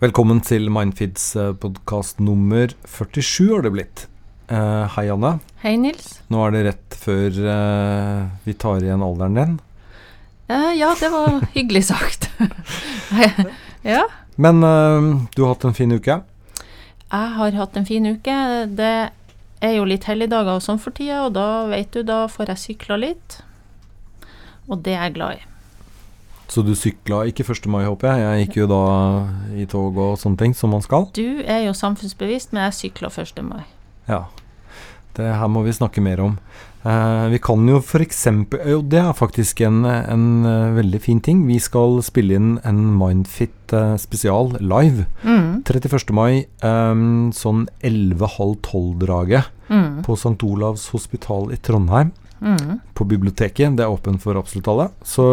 Velkommen til Mindfeeds podkast nummer 47 har det blitt. Uh, hei, Anne. Hei, Nils. Nå er det rett før uh, vi tar igjen alderen din. Uh, ja, det var hyggelig sagt. ja. Men eh, du har hatt en fin uke? Jeg har hatt en fin uke. Det er jo litt helligdager og sånn for tida, og da vet du, da får jeg sykla litt. Og det er jeg glad i. Så du sykla ikke 1. mai, håper jeg? Jeg gikk jo da i tog og sånne ting, som man skal. Du er jo samfunnsbevisst, men jeg sykla 1. mai. Ja. Det her må vi snakke mer om. Eh, vi kan jo f.eks. Jo, det er faktisk en, en uh, veldig fin ting. Vi skal spille inn en Mindfit uh, spesial live. Mm. 31. mai, um, sånn 11.30 12-draget Mm. på St. Olavs hospital i Trondheim. Mm. På biblioteket. Det er åpent for absolutt alle. Så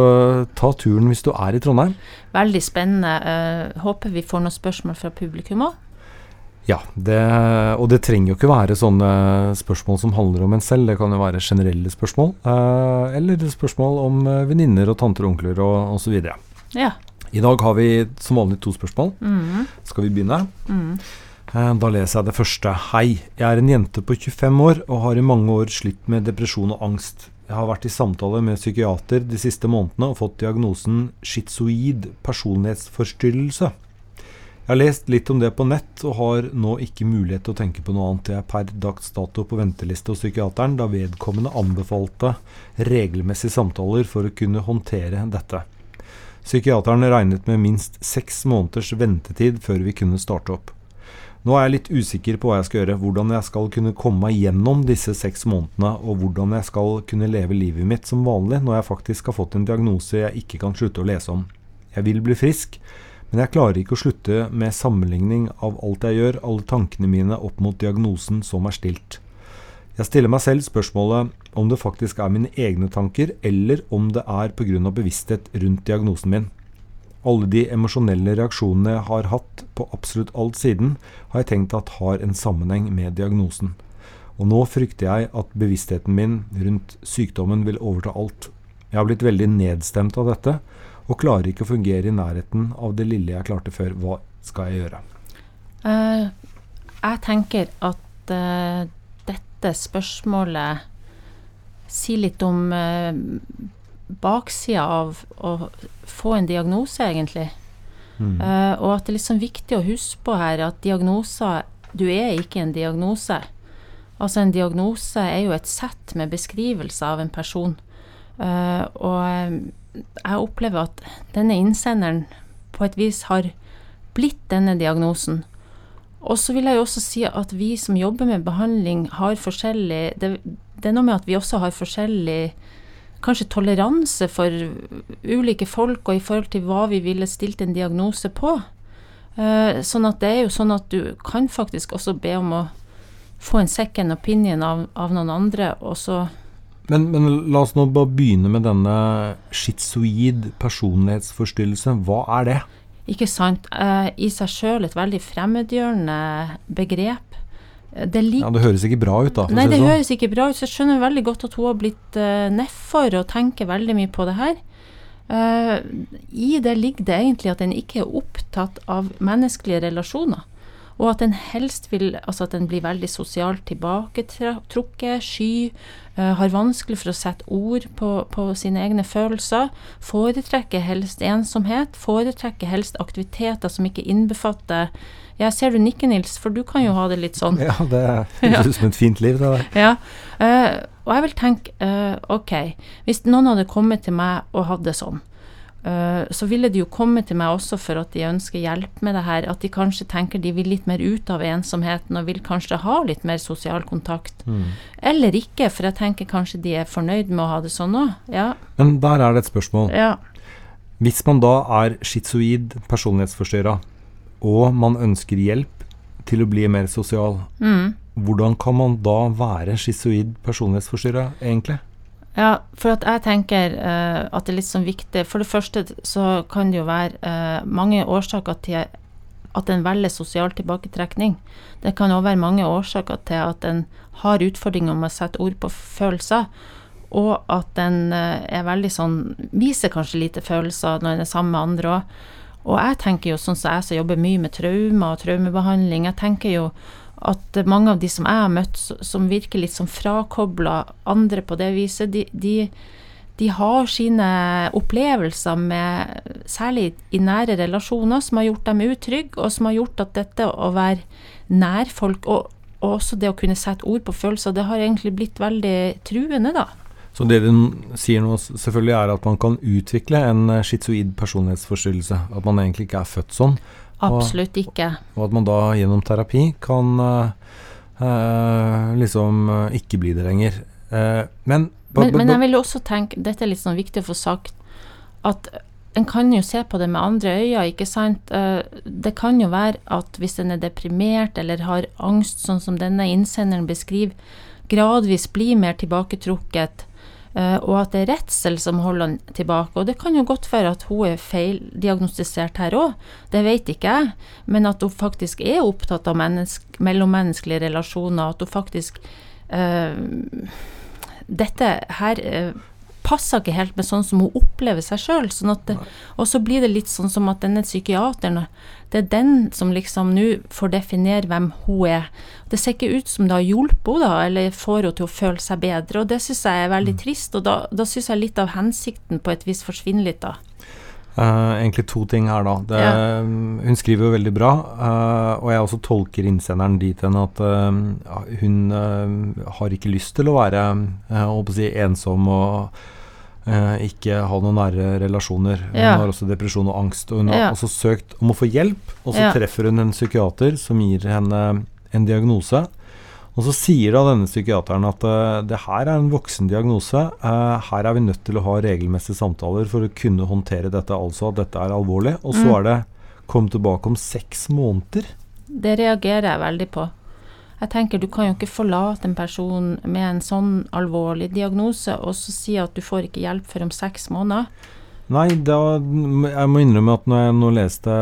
ta turen hvis du er i Trondheim. Veldig spennende. Uh, håper vi får noen spørsmål fra publikum òg. Ja, det, og det trenger jo ikke være sånne spørsmål som handler om en selv. Det kan jo være generelle spørsmål. uh, eller spørsmål om eh, venninner og tanter og onkler og osv. Ja. I dag har vi som vanlig to spørsmål. Mm. Skal vi begynne? Mm. Eh, Da leser jeg det første. Hei, jeg er en jente på 25 år og har i mange år slitt med depresjon og angst. Jeg har vært i samtale med psykiater de siste månedene og fått diagnosen schizoid personlighetsforstyrrelse. Jeg har lest litt om det på nett og har nå ikke mulighet til å tenke på noe annet. Jeg er per dags dato på venteliste hos psykiateren, da vedkommende anbefalte regelmessige samtaler for å kunne håndtere dette. Psykiateren regnet med minst seks måneders ventetid før vi kunne starte opp. Nå er jeg litt usikker på hva jeg skal gjøre, hvordan jeg skal kunne komme meg gjennom disse seks månedene, og hvordan jeg skal kunne leve livet mitt som vanlig når jeg faktisk har fått en diagnose jeg ikke kan slutte å lese om. Jeg vil bli frisk, men jeg klarer ikke å slutte med sammenligning av alt jeg gjør, alle tankene mine opp mot diagnosen som er stilt. Jeg stiller meg selv spørsmålet om det faktisk er mine egne tanker, eller om det er pga. bevissthet rundt diagnosen min. Alle de emosjonelle reaksjonene jeg har hatt på absolutt alt siden, har jeg tenkt at har en sammenheng med diagnosen. Og nå frykter jeg at bevisstheten min rundt sykdommen vil overta alt. Jeg har blitt veldig nedstemt av dette, og klarer ikke å fungere i nærheten av det lille jeg klarte før. Hva skal jeg gjøre? Uh, jeg tenker at uh, dette spørsmålet sier litt om uh, baksida av å få en diagnose, egentlig. Mm. Uh, og at det er liksom viktig å huske på her at diagnoser Du er ikke en diagnose. Altså en diagnose er jo et sett med beskrivelser av en person. Uh, og eh, jeg opplever at denne innsenderen på et vis har blitt denne diagnosen. Og så vil jeg jo også si at vi som jobber med behandling, har forskjellig Det, det er noe med at vi også har forskjellig kanskje toleranse for ulike folk, og i forhold til hva vi ville stilt en diagnose på. Eh, sånn at det er jo sånn at du kan faktisk også be om å få en second opinion av, av noen andre, og så Men, men la oss nå bare begynne med denne schizoid personlighetsforstyrrelse. Hva er det? Ikke sant. Eh, I seg sjøl et veldig fremmedgjørende begrep. Eh, Det Ja, Det høres ikke bra ut, da. Nei, det sånn. høres ikke bra ut. Så jeg skjønner veldig godt at hun har blitt uh, nedfor og tenker veldig mye på det her. Uh, I det ligger det egentlig at en ikke er opptatt av menneskelige relasjoner. Og at en helst vil Altså at en blir veldig sosialt tilbaketrukket, sky, uh, har vanskelig for å sette ord på, på sine egne følelser. Foretrekker helst ensomhet. Foretrekker helst aktiviteter som ikke innbefatter Jeg ser du nikker, Nils, for du kan jo ha det litt sånn. Ja, det høres ut som et fint liv, det der. Ja, Uh, og jeg vil tenke, uh, ok, hvis noen hadde kommet til meg og hadde det sånn, uh, så ville de jo komme til meg også for at de ønsker hjelp med det her, at de kanskje tenker de vil litt mer ut av ensomheten og vil kanskje ha litt mer sosial kontakt. Mm. Eller ikke, for jeg tenker kanskje de er fornøyd med å ha det sånn òg. Ja, Men der er det et spørsmål. ja. Hvis man da er schizoid personlighetsforstyrra, og man ønsker hjelp til å bli mer sosial, Mm. hvordan kan man da være schizoid personlighetsforstyrra, egentlig? Ja, for at jeg tenker uh, at det er litt sånn viktig For det første så kan det jo være uh, mange årsaker til at en velger sosial tilbaketrekning. Det kan òg være mange årsaker til at en har utfordringer med å sette ord på følelser. Og at en eh, er veldig sånn Viser kanskje lite følelser når en er sammen med andre òg. Og jeg tenker jo, sånn som jeg som jobber mye med traumer og traumebehandling, jeg tenker jo at mange av de som jeg har møtt, som virker litt som frakobla andre på det viset, de, de, de, har sine opplevelser med Særlig i nære relasjoner som har gjort dem utrygge, og som har gjort at dette å være nær folk, og, og også det å kunne sette ord på følelser, det har egentlig blitt veldig truende, da. Så det du sier nå selvfølgelig er at man kan utvikle en schizoid personlighetsforstyrrelse? At man egentlig ikke er født sånn? Absolutt ikke. Og at man da gjennom terapi kan eh, liksom uh, ikke bli det lenger. Eh, men, men, men jeg vil også tenke, dette er litt sånn viktig å få sagt, at en kan jo se på det med andre øyne, ikke sant. Det kan jo være at hvis en er deprimert eller har angst, sånn som denne innsenderen beskriver, gradvis blir mer tilbaketrukket og at det er redsel som holder han tilbake. Og det kan jo godt være at hun er feildiagnostisert her òg, det vet ikke jeg. Men at hun faktisk er opptatt av mellommenneskelige relasjoner, at hun faktisk øh, Dette her uh, passer ikke helt med sånn som hun opplever seg sjøl. Sånn og så blir det litt sånn som at denne psykiateren, det er den som liksom nå får definere hvem hun er. Det ser ikke ut som det har hjulpet henne, da, eller får henne til å føle seg bedre. Og det syns jeg er veldig mm. trist, og da, da syns jeg litt av hensikten på et vis forsvinner litt, da. Uh, egentlig to ting her, da. Det, ja. Hun skriver jo veldig bra, uh, og jeg også tolker innsenderen dit hen at uh, hun har ikke lyst til å være å si, ensom og ikke ha noen nære relasjoner. Hun ja. har også depresjon og angst. Og hun har også søkt om å få hjelp, og så ja. treffer hun en psykiater som gir henne en diagnose. Og så sier da denne psykiateren at uh, det her er en voksen diagnose. Uh, her er vi nødt til å ha regelmessige samtaler for å kunne håndtere dette, altså at dette er alvorlig. Og så mm. er det kom tilbake om seks måneder. Det reagerer jeg veldig på. Jeg tenker du kan jo ikke forlate en person med en sånn alvorlig diagnose og så si at du får ikke hjelp før om seks måneder. Nei, da, jeg må innrømme at når jeg nå leste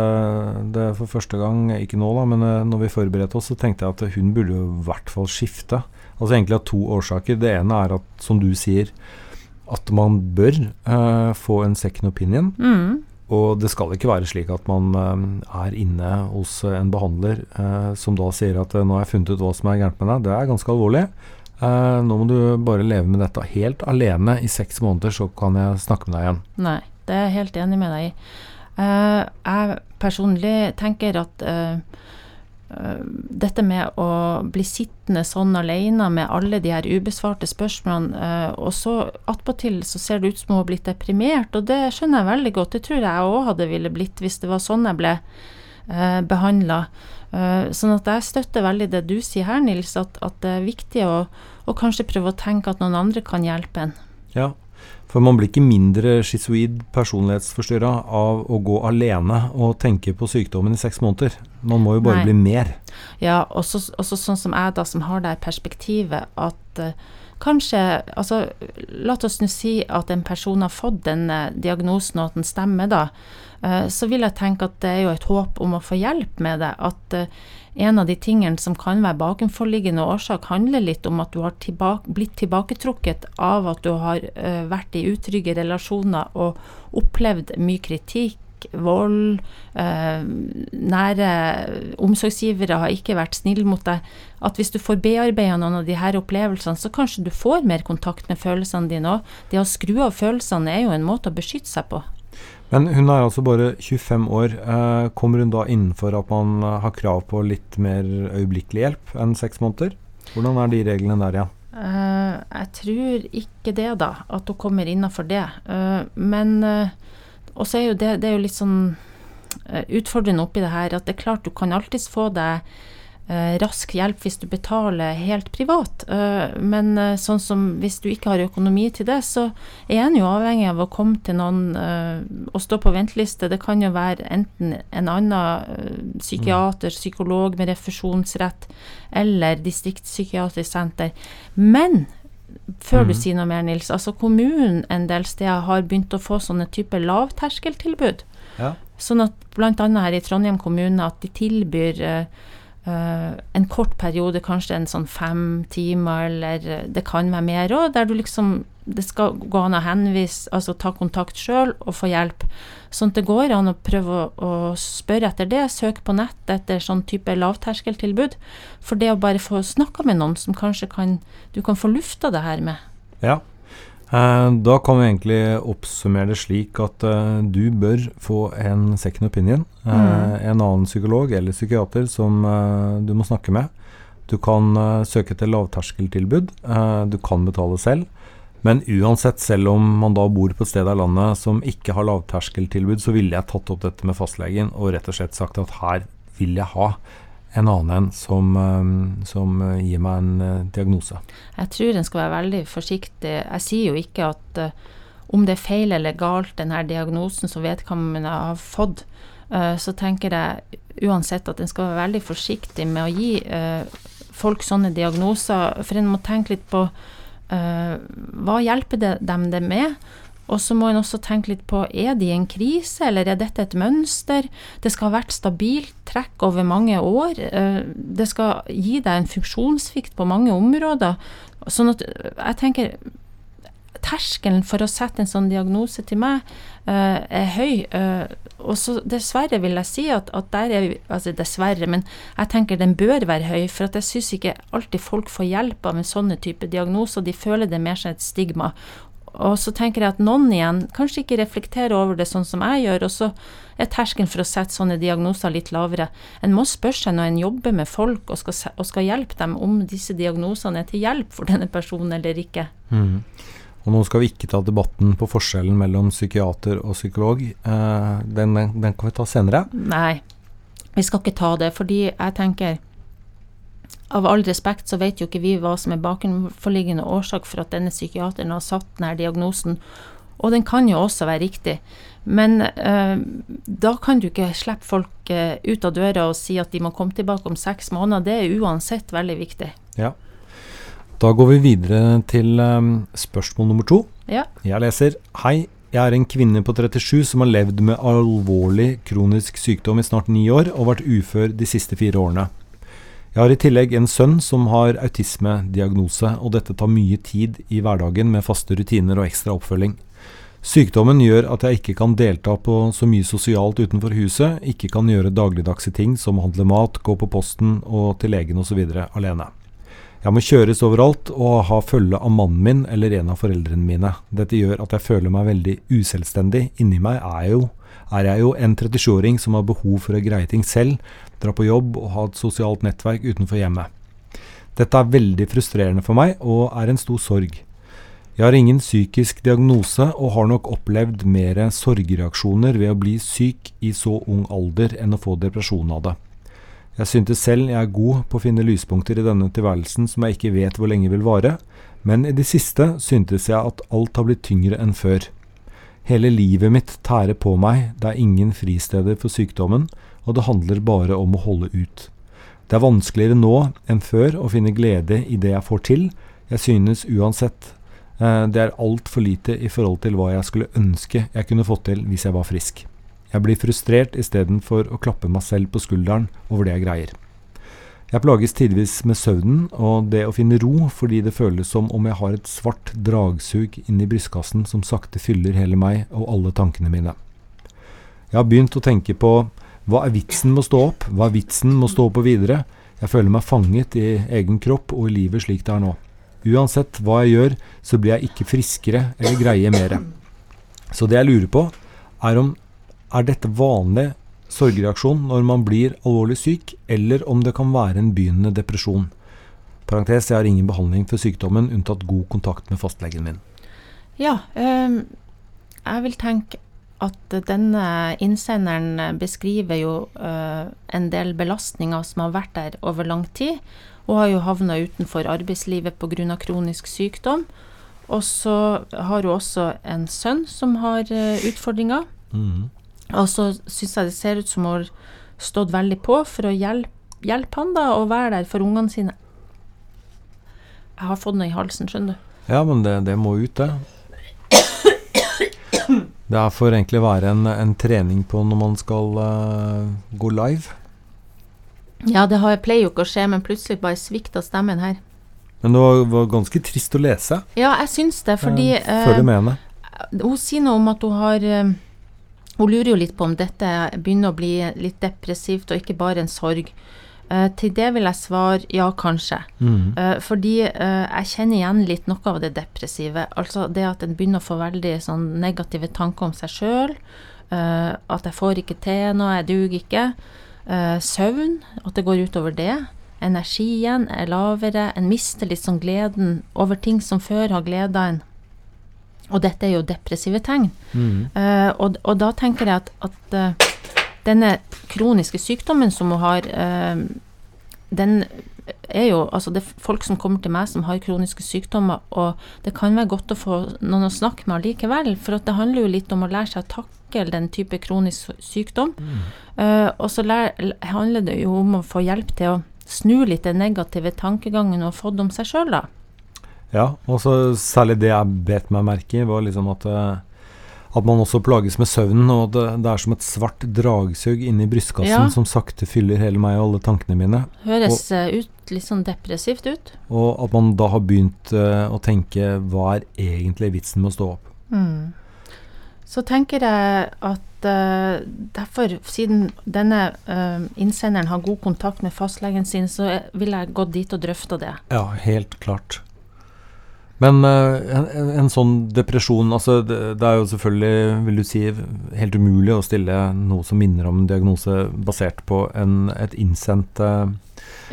det for første gang, ikke nå da, men eh, når vi forberedte oss, så tenkte jeg at hun burde jo i hvert fall skifte. Altså egentlig av to årsaker. Det ene er at, som du sier, at man bør eh, få en second opinion. Mm. Og det skal ikke være slik at man uh, er inne hos en behandler uh, som da sier at 'nå har jeg funnet ut hva som er gærent med deg'. Det er ganske alvorlig. nå må du bare leve med dette helt alene i seks måneder, så kan jeg snakke med deg igjen. Nei, det er jeg helt enig med deg i. jeg personlig tenker at Eh, dette med å bli sittende sånn alene med alle de her ubesvarte spørsmålene, eh, og så attpåtil så ser det ut som hun har blitt deprimert, og det skjønner jeg veldig godt. Det tror jeg òg hadde ville blitt hvis det var sånn jeg ble eh, behandla. Eh, sånn at jeg støtter veldig det du sier her, Nils, at, at det er viktig å, å kanskje prøve å tenke at noen andre kan hjelpe en. Ja, for man blir ikke mindre schizoid personlighetsforstyrra av å gå alene og tenke på sykdommen i seks måneder. Man må jo bare Nei. bli mer. Ja, og så sånn som jeg, da, som har det perspektivet at uh, kanskje Altså, la oss nå si at en person har fått denne diagnosen, og at den stemmer, da. Uh, så vil jeg tenke at det er jo et håp om å få hjelp med det. At uh, en av de tingene som kan være bakenforliggende årsak, handler litt om at du har tilbake, blitt tilbaketrukket av at du har uh, vært i utrygge relasjoner og opplevd mye kritikk, vold. Nære omsorgsgivere har ikke vært snille mot deg. At hvis du får bearbeida noen av de her opplevelsene, så kanskje du får mer kontakt med følelsene dine òg. Det å skru av følelsene er jo en måte å beskytte seg på. Men hun er altså bare 25 år. Eh, kommer hun da innenfor at man eh, har krav på litt mer øyeblikkelig hjelp enn seks måneder? Hvordan er de reglene der? Ja? Uh, jeg tror ikke det, da. At hun kommer innafor det. Uh, men uh, også er jo det, det er jo litt sånn utfordrende oppi det her at det er klart du kan alltids få deg rask hjelp hvis du betaler helt privat. Eh, men eh, sånn som hvis du ikke har økonomi til det, så er en jo avhengig av å komme til noen eh, og stå på venteliste. Det kan jo være enten en annen eh, psykiater, psykolog med refusjonsrett eller distriktspsykiatrisk senter. Men før mm. du sier noe mer, Nils. Altså Kommunen en del steder har begynt å få sånne typer lavterskeltilbud. Ja. Sånn at bl.a. her i Trondheim kommune at de tilbyr Uh, en kort periode, kanskje en sånn fem timer, eller det kan være mer òg, der du liksom det skal gå an å henvise, altså ta kontakt sjøl og få hjelp. Sånn at det går an å prøve å, å spørre etter det, søke på nett etter sånn type lavterskeltilbud. For det å bare få snakka med noen som kanskje kan, du kan få lufta det her med. Ja. Eh, da kan vi egentlig oppsummere det slik at uh, du bør få en second opinion. Mm. Uh, En annen psykolog eller psykiater som uh, du må snakke med. Du kan søke etter lavterskeltilbud. Du kan betale selv. Men uansett, selv om man da bor på et sted av landet som ikke har lavterskeltilbud, så ville jeg tatt opp dette med fastlegen og rett og slett sagt at her vil jeg ha en annen en som, eh, som eh, gir meg en eh, diagnose. Jeg tror en skal være veldig forsiktig. Jeg sier jo ikke at eh, om det er feil eller galt, denne diagnosen som vedkommende har fått, så tenker jeg uansett at en skal være veldig forsiktig med å gi folk sånne diagnoser, for en må tenke litt på hva hjelper det dem det med? Og så må en også tenke litt på er de i en krise, eller er dette et mønster? Det skal ha vært stabilt trekk over mange år. eh, Det skal gi deg en funksjonssvikt på mange områder. Sånn at eh, jeg tenker terskelen for å sette en sånn diagnose til meg eh, er høy. og så dessverre vil jeg si at, at der er vi Altså dessverre, men jeg tenker den bør være høy. For at jeg syns ikke alltid folk får hjelp av en sånne type diagnoser. De føler det mer som et stigma. Og så tenker jeg at noen igjen kanskje ikke reflekterer over det sånn som jeg gjør, og så er terskelen for å sette sånne diagnoser litt lavere. En må spørre seg når en jobber med folk og skal, og skal hjelpe dem om disse diagnosene er til hjelp for denne personen eller ikke. Og nå skal vi ikke ta debatten på forskjellen mellom psykiater og psykolog. Eh, den, den kan vi ta senere. Nei, vi skal ikke ta det, fordi jeg tenker av all respekt så vet jo ikke vi hva som er bakenforliggende årsak for at denne psykiateren har satt denne diagnosen, og den kan jo også være riktig. Men eh, da kan du ikke slippe folk eh, ut av døra og si at de må komme tilbake om seks måneder. Det er uansett veldig viktig. Ja. Da går vi videre til eh, spørsmål nummer to. Ja. Jeg leser Hei, jeg er en kvinne på 37 som har levd med alvorlig kronisk sykdom i snart ni år og vært ufør de siste fire årene. Jeg har i tillegg en sønn som har autismediagnose, og dette tar mye tid i hverdagen med faste rutiner og ekstra oppfølging. Sykdommen gjør at jeg ikke kan delta på så mye sosialt utenfor huset, ikke kan gjøre dagligdagse ting som handle mat, gå på posten og til legen osv. alene. Jeg må kjøres overalt og ha følge av mannen min eller en av foreldrene mine. Dette gjør at jeg føler meg veldig uselvstendig. Inni meg er, jeg jo, er jeg jo en 37-åring som har behov for å greie ting selv, dra på jobb og ha et sosialt nettverk utenfor hjemmet. Dette er veldig frustrerende for meg og er en stor sorg. Jeg har ingen psykisk diagnose og har nok opplevd mer sorgreaksjoner ved å bli syk i så ung alder enn å få depresjon av det. Jeg syntes selv jeg er god på å finne lyspunkter i denne tilværelsen som jeg ikke vet hvor lenge vil vare, men i det siste syntes jeg at alt har blitt tyngre enn før. Hele livet mitt tærer på meg, det er ingen fristeder for sykdommen, og det handler bare om å holde ut. Det er vanskeligere nå enn før å finne glede i det jeg får til. Jeg synes uansett eh, det er altfor lite i forhold til hva jeg skulle ønske jeg kunne fått til hvis jeg var frisk. Jeg blir frustrert istedenfor å klappe meg selv på skulderen over det jeg greier. Jeg plages tidvis med søvnen og det å finne ro fordi det føles som om jeg har et svart dragsug inni brystkassen som sakte fyller hele meg og alle tankene mine. Jeg har begynt å tenke på hva er vitsen med å stå opp, hva er vitsen med å stå opp og videre? Jeg føler meg fanget i egen kropp og i livet slik det er nå. Uansett hva jeg gjør, så blir jeg ikke friskere eller greier mer. Så det jeg lurer på, er om er dette vanlig sorgreaksjon når man blir alvorlig syk, eller om det kan være en begynnende depresjon. Parentes, jeg har ingen behandling for sykdommen, unntatt god kontakt med fastlegen min. Ja, øh, jeg vil tenke at denne innsenderen beskriver jo øh, en del belastninger som har vært der over lang tid, og har jo havna utenfor arbeidslivet pga. kronisk sykdom. Og så har hun også en sønn som har eh, utfordringer. Mhm. Og så syns jeg det ser ut som hun har stått veldig på for å hjelpe, hjelpe han da, og være der for ungene sine. Jeg har fått noe i halsen, skjønner du. Ja, men det, det må ut, det. Det får egentlig være en, en trening på når man skal uh, gå live. Ja, det har, pleier jo ikke å skje, men plutselig bare svikta stemmen her. Men det var, var ganske trist å lese. Ja, jeg syns det, fordi uh, Før du henne. Hun sier noe om at hun har eh, Hun lurer jo litt på om dette begynner å bli litt depressivt og ikke bare en sorg. Uh, til det vil jeg svare ja, kanskje. Mm. Uh, fordi uh, jeg kjenner igjen litt noe av det depressive. Altså det at en begynner å få veldig sånn negative tanker om seg sjøl. at jeg får ikke til noe, jeg duger ikke. Søvn, at det går utover det. Energien er lavere. En mister litt sånn gleden over ting som før har gleda en. Og dette er jo depressive tegn. Mm. Uh, og, og da tenker jeg at, at uh, denne kroniske sykdommen som hun har, uh, den er jo Altså, det er folk som kommer til meg som har kroniske sykdommer, og det kan være godt å få noen å snakke med allikevel, for at det handler jo litt om å lære seg å takle den type kronisk sykdom. Eh, og så handler det jo om å få hjelp til å snu litt den negative tankegangen og få det om seg sjøl, da. Ja, og så særlig det jeg bet meg merke i, var liksom at eh, at man også plages med søvnen, og det, det er som et svart dragsug inni brystkassen Ja. som sakte fyller hele meg og alle tankene mine. Høres og, ut litt sånn depressivt ut. Og at man da har begynt uh, å tenke hva er egentlig vitsen med å stå opp? Mm. Så tenker jeg at uh, derfor, siden denne uh, innsenderen har god kontakt med fastlegen sin, så vil jeg gå dit og drøfte det. Ja, helt klart. Men eh, en, en, en sånn depresjon altså det, det er jo selvfølgelig, vil du si, helt umulig å stille noe som minner om en diagnose basert på en, et innsendt uh,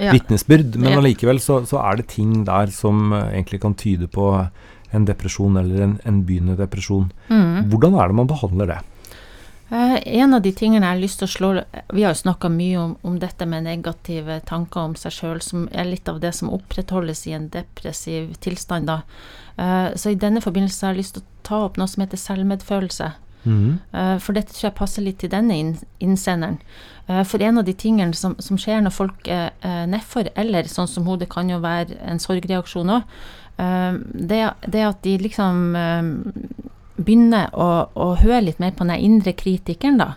Ja. vitnesbyrd. Men allikevel så, så er det ting der som eh, egentlig kan tyde på en depresjon eller en, en begynnende depresjon. Mm. Hvordan er det man behandler det? Eh, en av de tingene jeg har lyst til å slå Vi har jo snakka mye om, om dette med negative tanker om seg sjøl, som er litt av det som opprettholdes i en depressiv tilstand. da. Eh, så i denne forbindelse har jeg lyst til å ta opp noe som heter selvmedfølelse. Mm For dette tror jeg passer litt til denne innsenderen. For en av de tingene som, som skjer når folk er nedfor, eller sånn som hodet kan jo være en sorgreaksjon òg, det, det at de liksom begynner å, å høre litt mer på den indre kritikeren, da.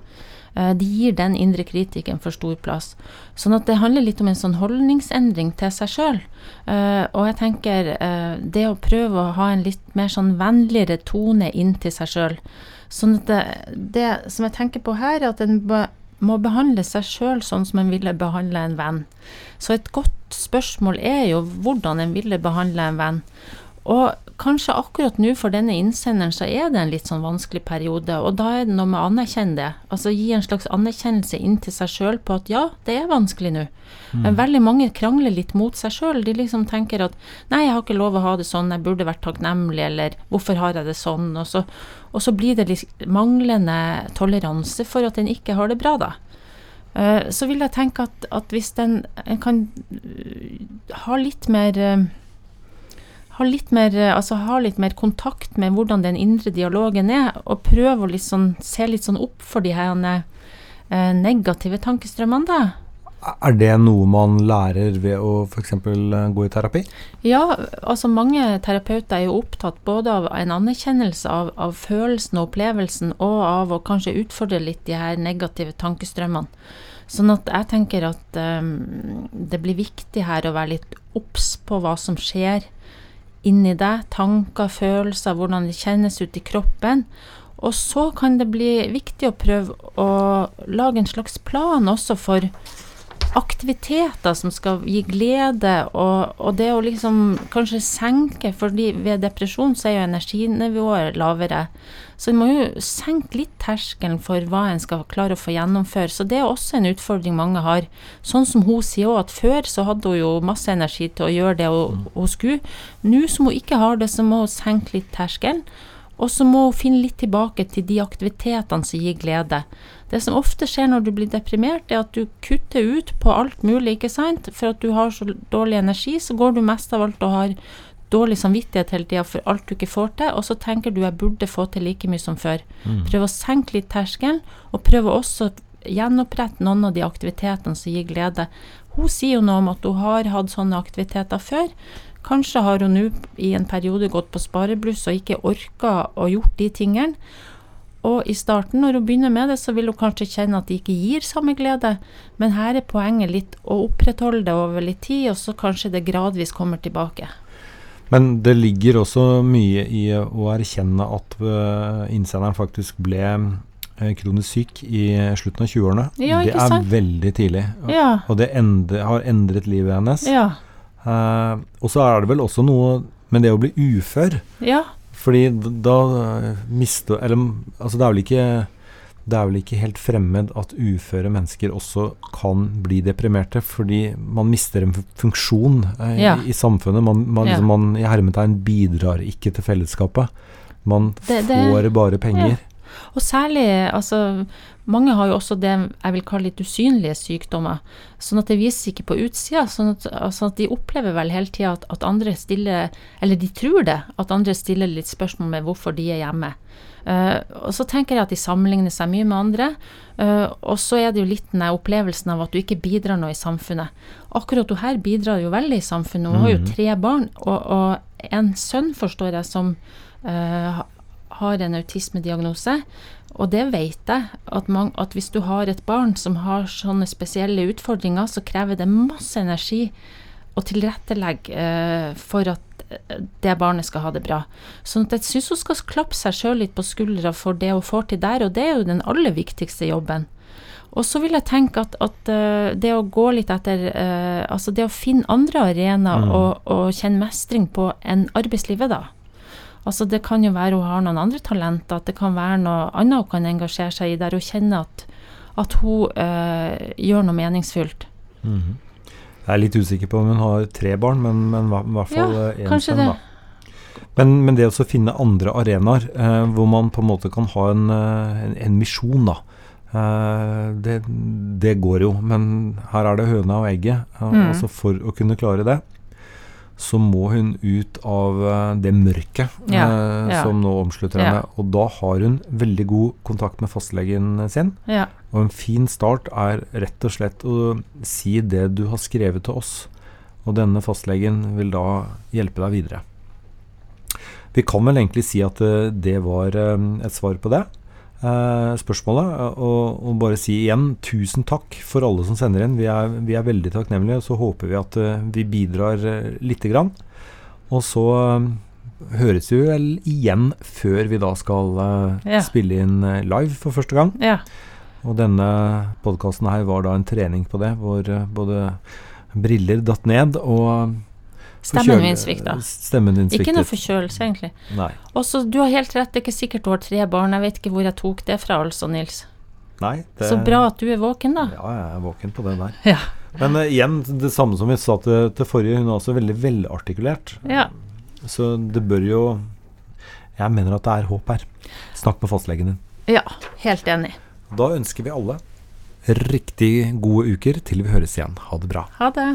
Eh, De gir den indre kritikeren for stor plass. Sånn at det handler litt om en sånn holdningsendring til seg sjøl. Og jeg tenker eh, det å prøve å ha en litt mer sånn vennligere tone inn til seg sjøl. Sånn at det, det som jeg tenker på her, er at en må behandle seg sjøl sånn som en ville behandle en venn. Så et godt spørsmål er jo hvordan en ville behandle en venn. Og kanskje akkurat nå for denne innsenderen så er det en litt sånn vanskelig periode, og da er det noe med å anerkjenne det. Altså gi en slags anerkjennelse inn til seg sjøl på at ja, det er vanskelig nå. Men Veldig mange krangler litt mot seg sjøl. De liksom tenker at nei, jeg har ikke lov å ha det sånn, jeg burde vært takknemlig, eller hvorfor har jeg det sånn? Og så, og så blir det litt manglende toleranse for at en ikke har det bra, da. Eh, Så vil jeg tenke at, at hvis den en kan øh, ha litt mer øh, ha litt, mer, øh, altså ha litt mer kontakt med hvordan den indre dialogen er, og prøve å litt sånn, se litt sånn opp for de her eh, negative tankestrømmene, da. Er det noe man lærer ved å f.eks. gå i terapi? Ja, altså mange terapeuter er jo opptatt både av en anerkjennelse av, av følelsen og opplevelsen, og av å kanskje utfordre litt de her negative tankestrømmene. Sånn at jeg tenker at um, det blir viktig her å være litt obs på hva som skjer inni deg. Tanker, følelser, hvordan det kjennes ut i kroppen. Og så kan det bli viktig å prøve å lage en slags plan også for aktiviteter som skal gi glede, og, og det å liksom kanskje senke fordi ved depresjon så er jo energinivået lavere. Så en må jo senke litt terskelen for hva en skal klare å få gjennomføre. Så det er også en utfordring mange har. Sånn som hun sier òg, at før så hadde hun jo masse energi til å gjøre det hun, hun skulle. Nå som hun ikke har det, så må hun senke litt terskelen. Og så må hun finne litt tilbake til de aktivitetene som gir glede. Det som ofte skjer når du blir deprimert, er at du kutter ut på alt mulig, ikke sant. For at du har så dårlig energi, så går du mest av alt og har dårlig samvittighet hele tida for alt du ikke får til, og så tenker du jeg burde få til like mye som før. Prøv å senke litt terskelen, og prøv også gjenopprette noen av de aktivitetene som gir glede. Hun sier jo noe om at hun har hatt sånne aktiviteter før. Kanskje har hun nå i en periode gått på sparebluss og ikke orka å gjort de tingene. Og i starten, når hun begynner med det, så vil hun kanskje kjenne at det ikke gir samme glede, men her er poenget litt å opprettholde det over litt tid, og så kanskje det gradvis kommer tilbake. Men det ligger også mye i å erkjenne at uh, innsenderen faktisk ble uh, kronisk syk i slutten av 20-årene. Ja, det er sant? veldig tidlig. Ja. og det endre, har endret livet hennes. Ja. Eh, og så er det vel også noe med det å bli ufør. Ja. Fordi da uh, mister Eller altså det er vel ikke det er vel ikke helt fremmed at uføre mennesker også kan bli deprimerte, fordi man mister en funksjon eh, Ja. i, i samfunnet. Man, man, Ja. liksom, man i hermetegn bidrar ikke til fellesskapet. Man Det- det- får bare penger. Og særlig, altså Mange har jo også det jeg vil kalle litt usynlige sykdommer. Sånn at det vises ikke på utsida. Sånn at, altså at de opplever vel hele tida at, at andre stiller Eller de tror det, at andre stiller litt spørsmål med hvorfor de er hjemme. Uh, og så tenker jeg at de sammenligner seg mye med andre. Uh, og så er det jo litt den opplevelsen av at du ikke bidrar noe i samfunnet. Akkurat hun her bidrar jo veldig i samfunnet. Hun har jo tre barn, og, og en sønn, forstår jeg, som eh, har en autismediagnose. Og det vet jeg, at, man, at hvis du har et barn som har sånne spesielle utfordringer, så krever det masse energi å tilrettelegge eh, for at eh, det barnet skal ha det bra. Sånn at jeg syns hun skal klappe seg sjøl litt på skuldra for det hun får til der, og det er jo den aller viktigste jobben. Og så vil jeg tenke at, at eh, det å gå litt etter eh, Altså det å finne andre arenaer Mm. og, og kjenne mestring på enn arbeidslivet, da. Altså Det kan jo være hun har noen andre talenter, at det kan være noe annet hun kan engasjere seg i, der hun kjenner at, at hun eh, gjør noe meningsfullt. -hmm. Jeg er litt usikker på om hun har tre barn, men, men i hvert fall eh, én ja, sønn. Da. Men, men det å finne andre arenaer eh, hvor man på en måte kan ha en, eh, en, en misjon, da. Eh, det, det går jo, men her er det høna og egget. Eh, Mm. Altså For å kunne klare det, så må hun ut av eh, det mørket Ja, eh, ja. som nå omslutter Ja. henne. Og da har hun veldig god kontakt med fastlegen sin. Ja. Og en fin start er rett og slett å si det du har skrevet til oss. Og denne fastlegen vil da hjelpe deg videre. Vi kan vel egentlig si at eh, det var et svar på det spørsmålet. eh, Og, og bare si igjen tusen takk for alle som sender inn. Vi er, vi er veldig takknemlige. Og Så håper vi at eh, vi bidrar lite grann. Og så eh, høres vi vel igjen før vi da skal eh, Ja. spille inn eh, live for første gang. ja. Og denne podkasten her var da en trening på det, hvor eh, både briller datt ned og Stemmen min svikta. Ikke noe forkjølelse, egentlig. Nei. Også, Du har helt rett, det er ikke sikkert du har tre barn. Jeg vet ikke hvor jeg tok det fra, altså, Nils. Nei det, Så bra at du er våken, da. Ja, jeg er våken på det der. Ja. Men uh, igjen, det samme som vi sa til, til forrige, hun er også veldig velartikulert. Ja. Så det bør jo Jeg mener at det er håp her. Snakk med fastlegen din. ja. Helt enig. Da ønsker vi alle riktig gode uker til vi høres igjen. Ha det bra. Ha det.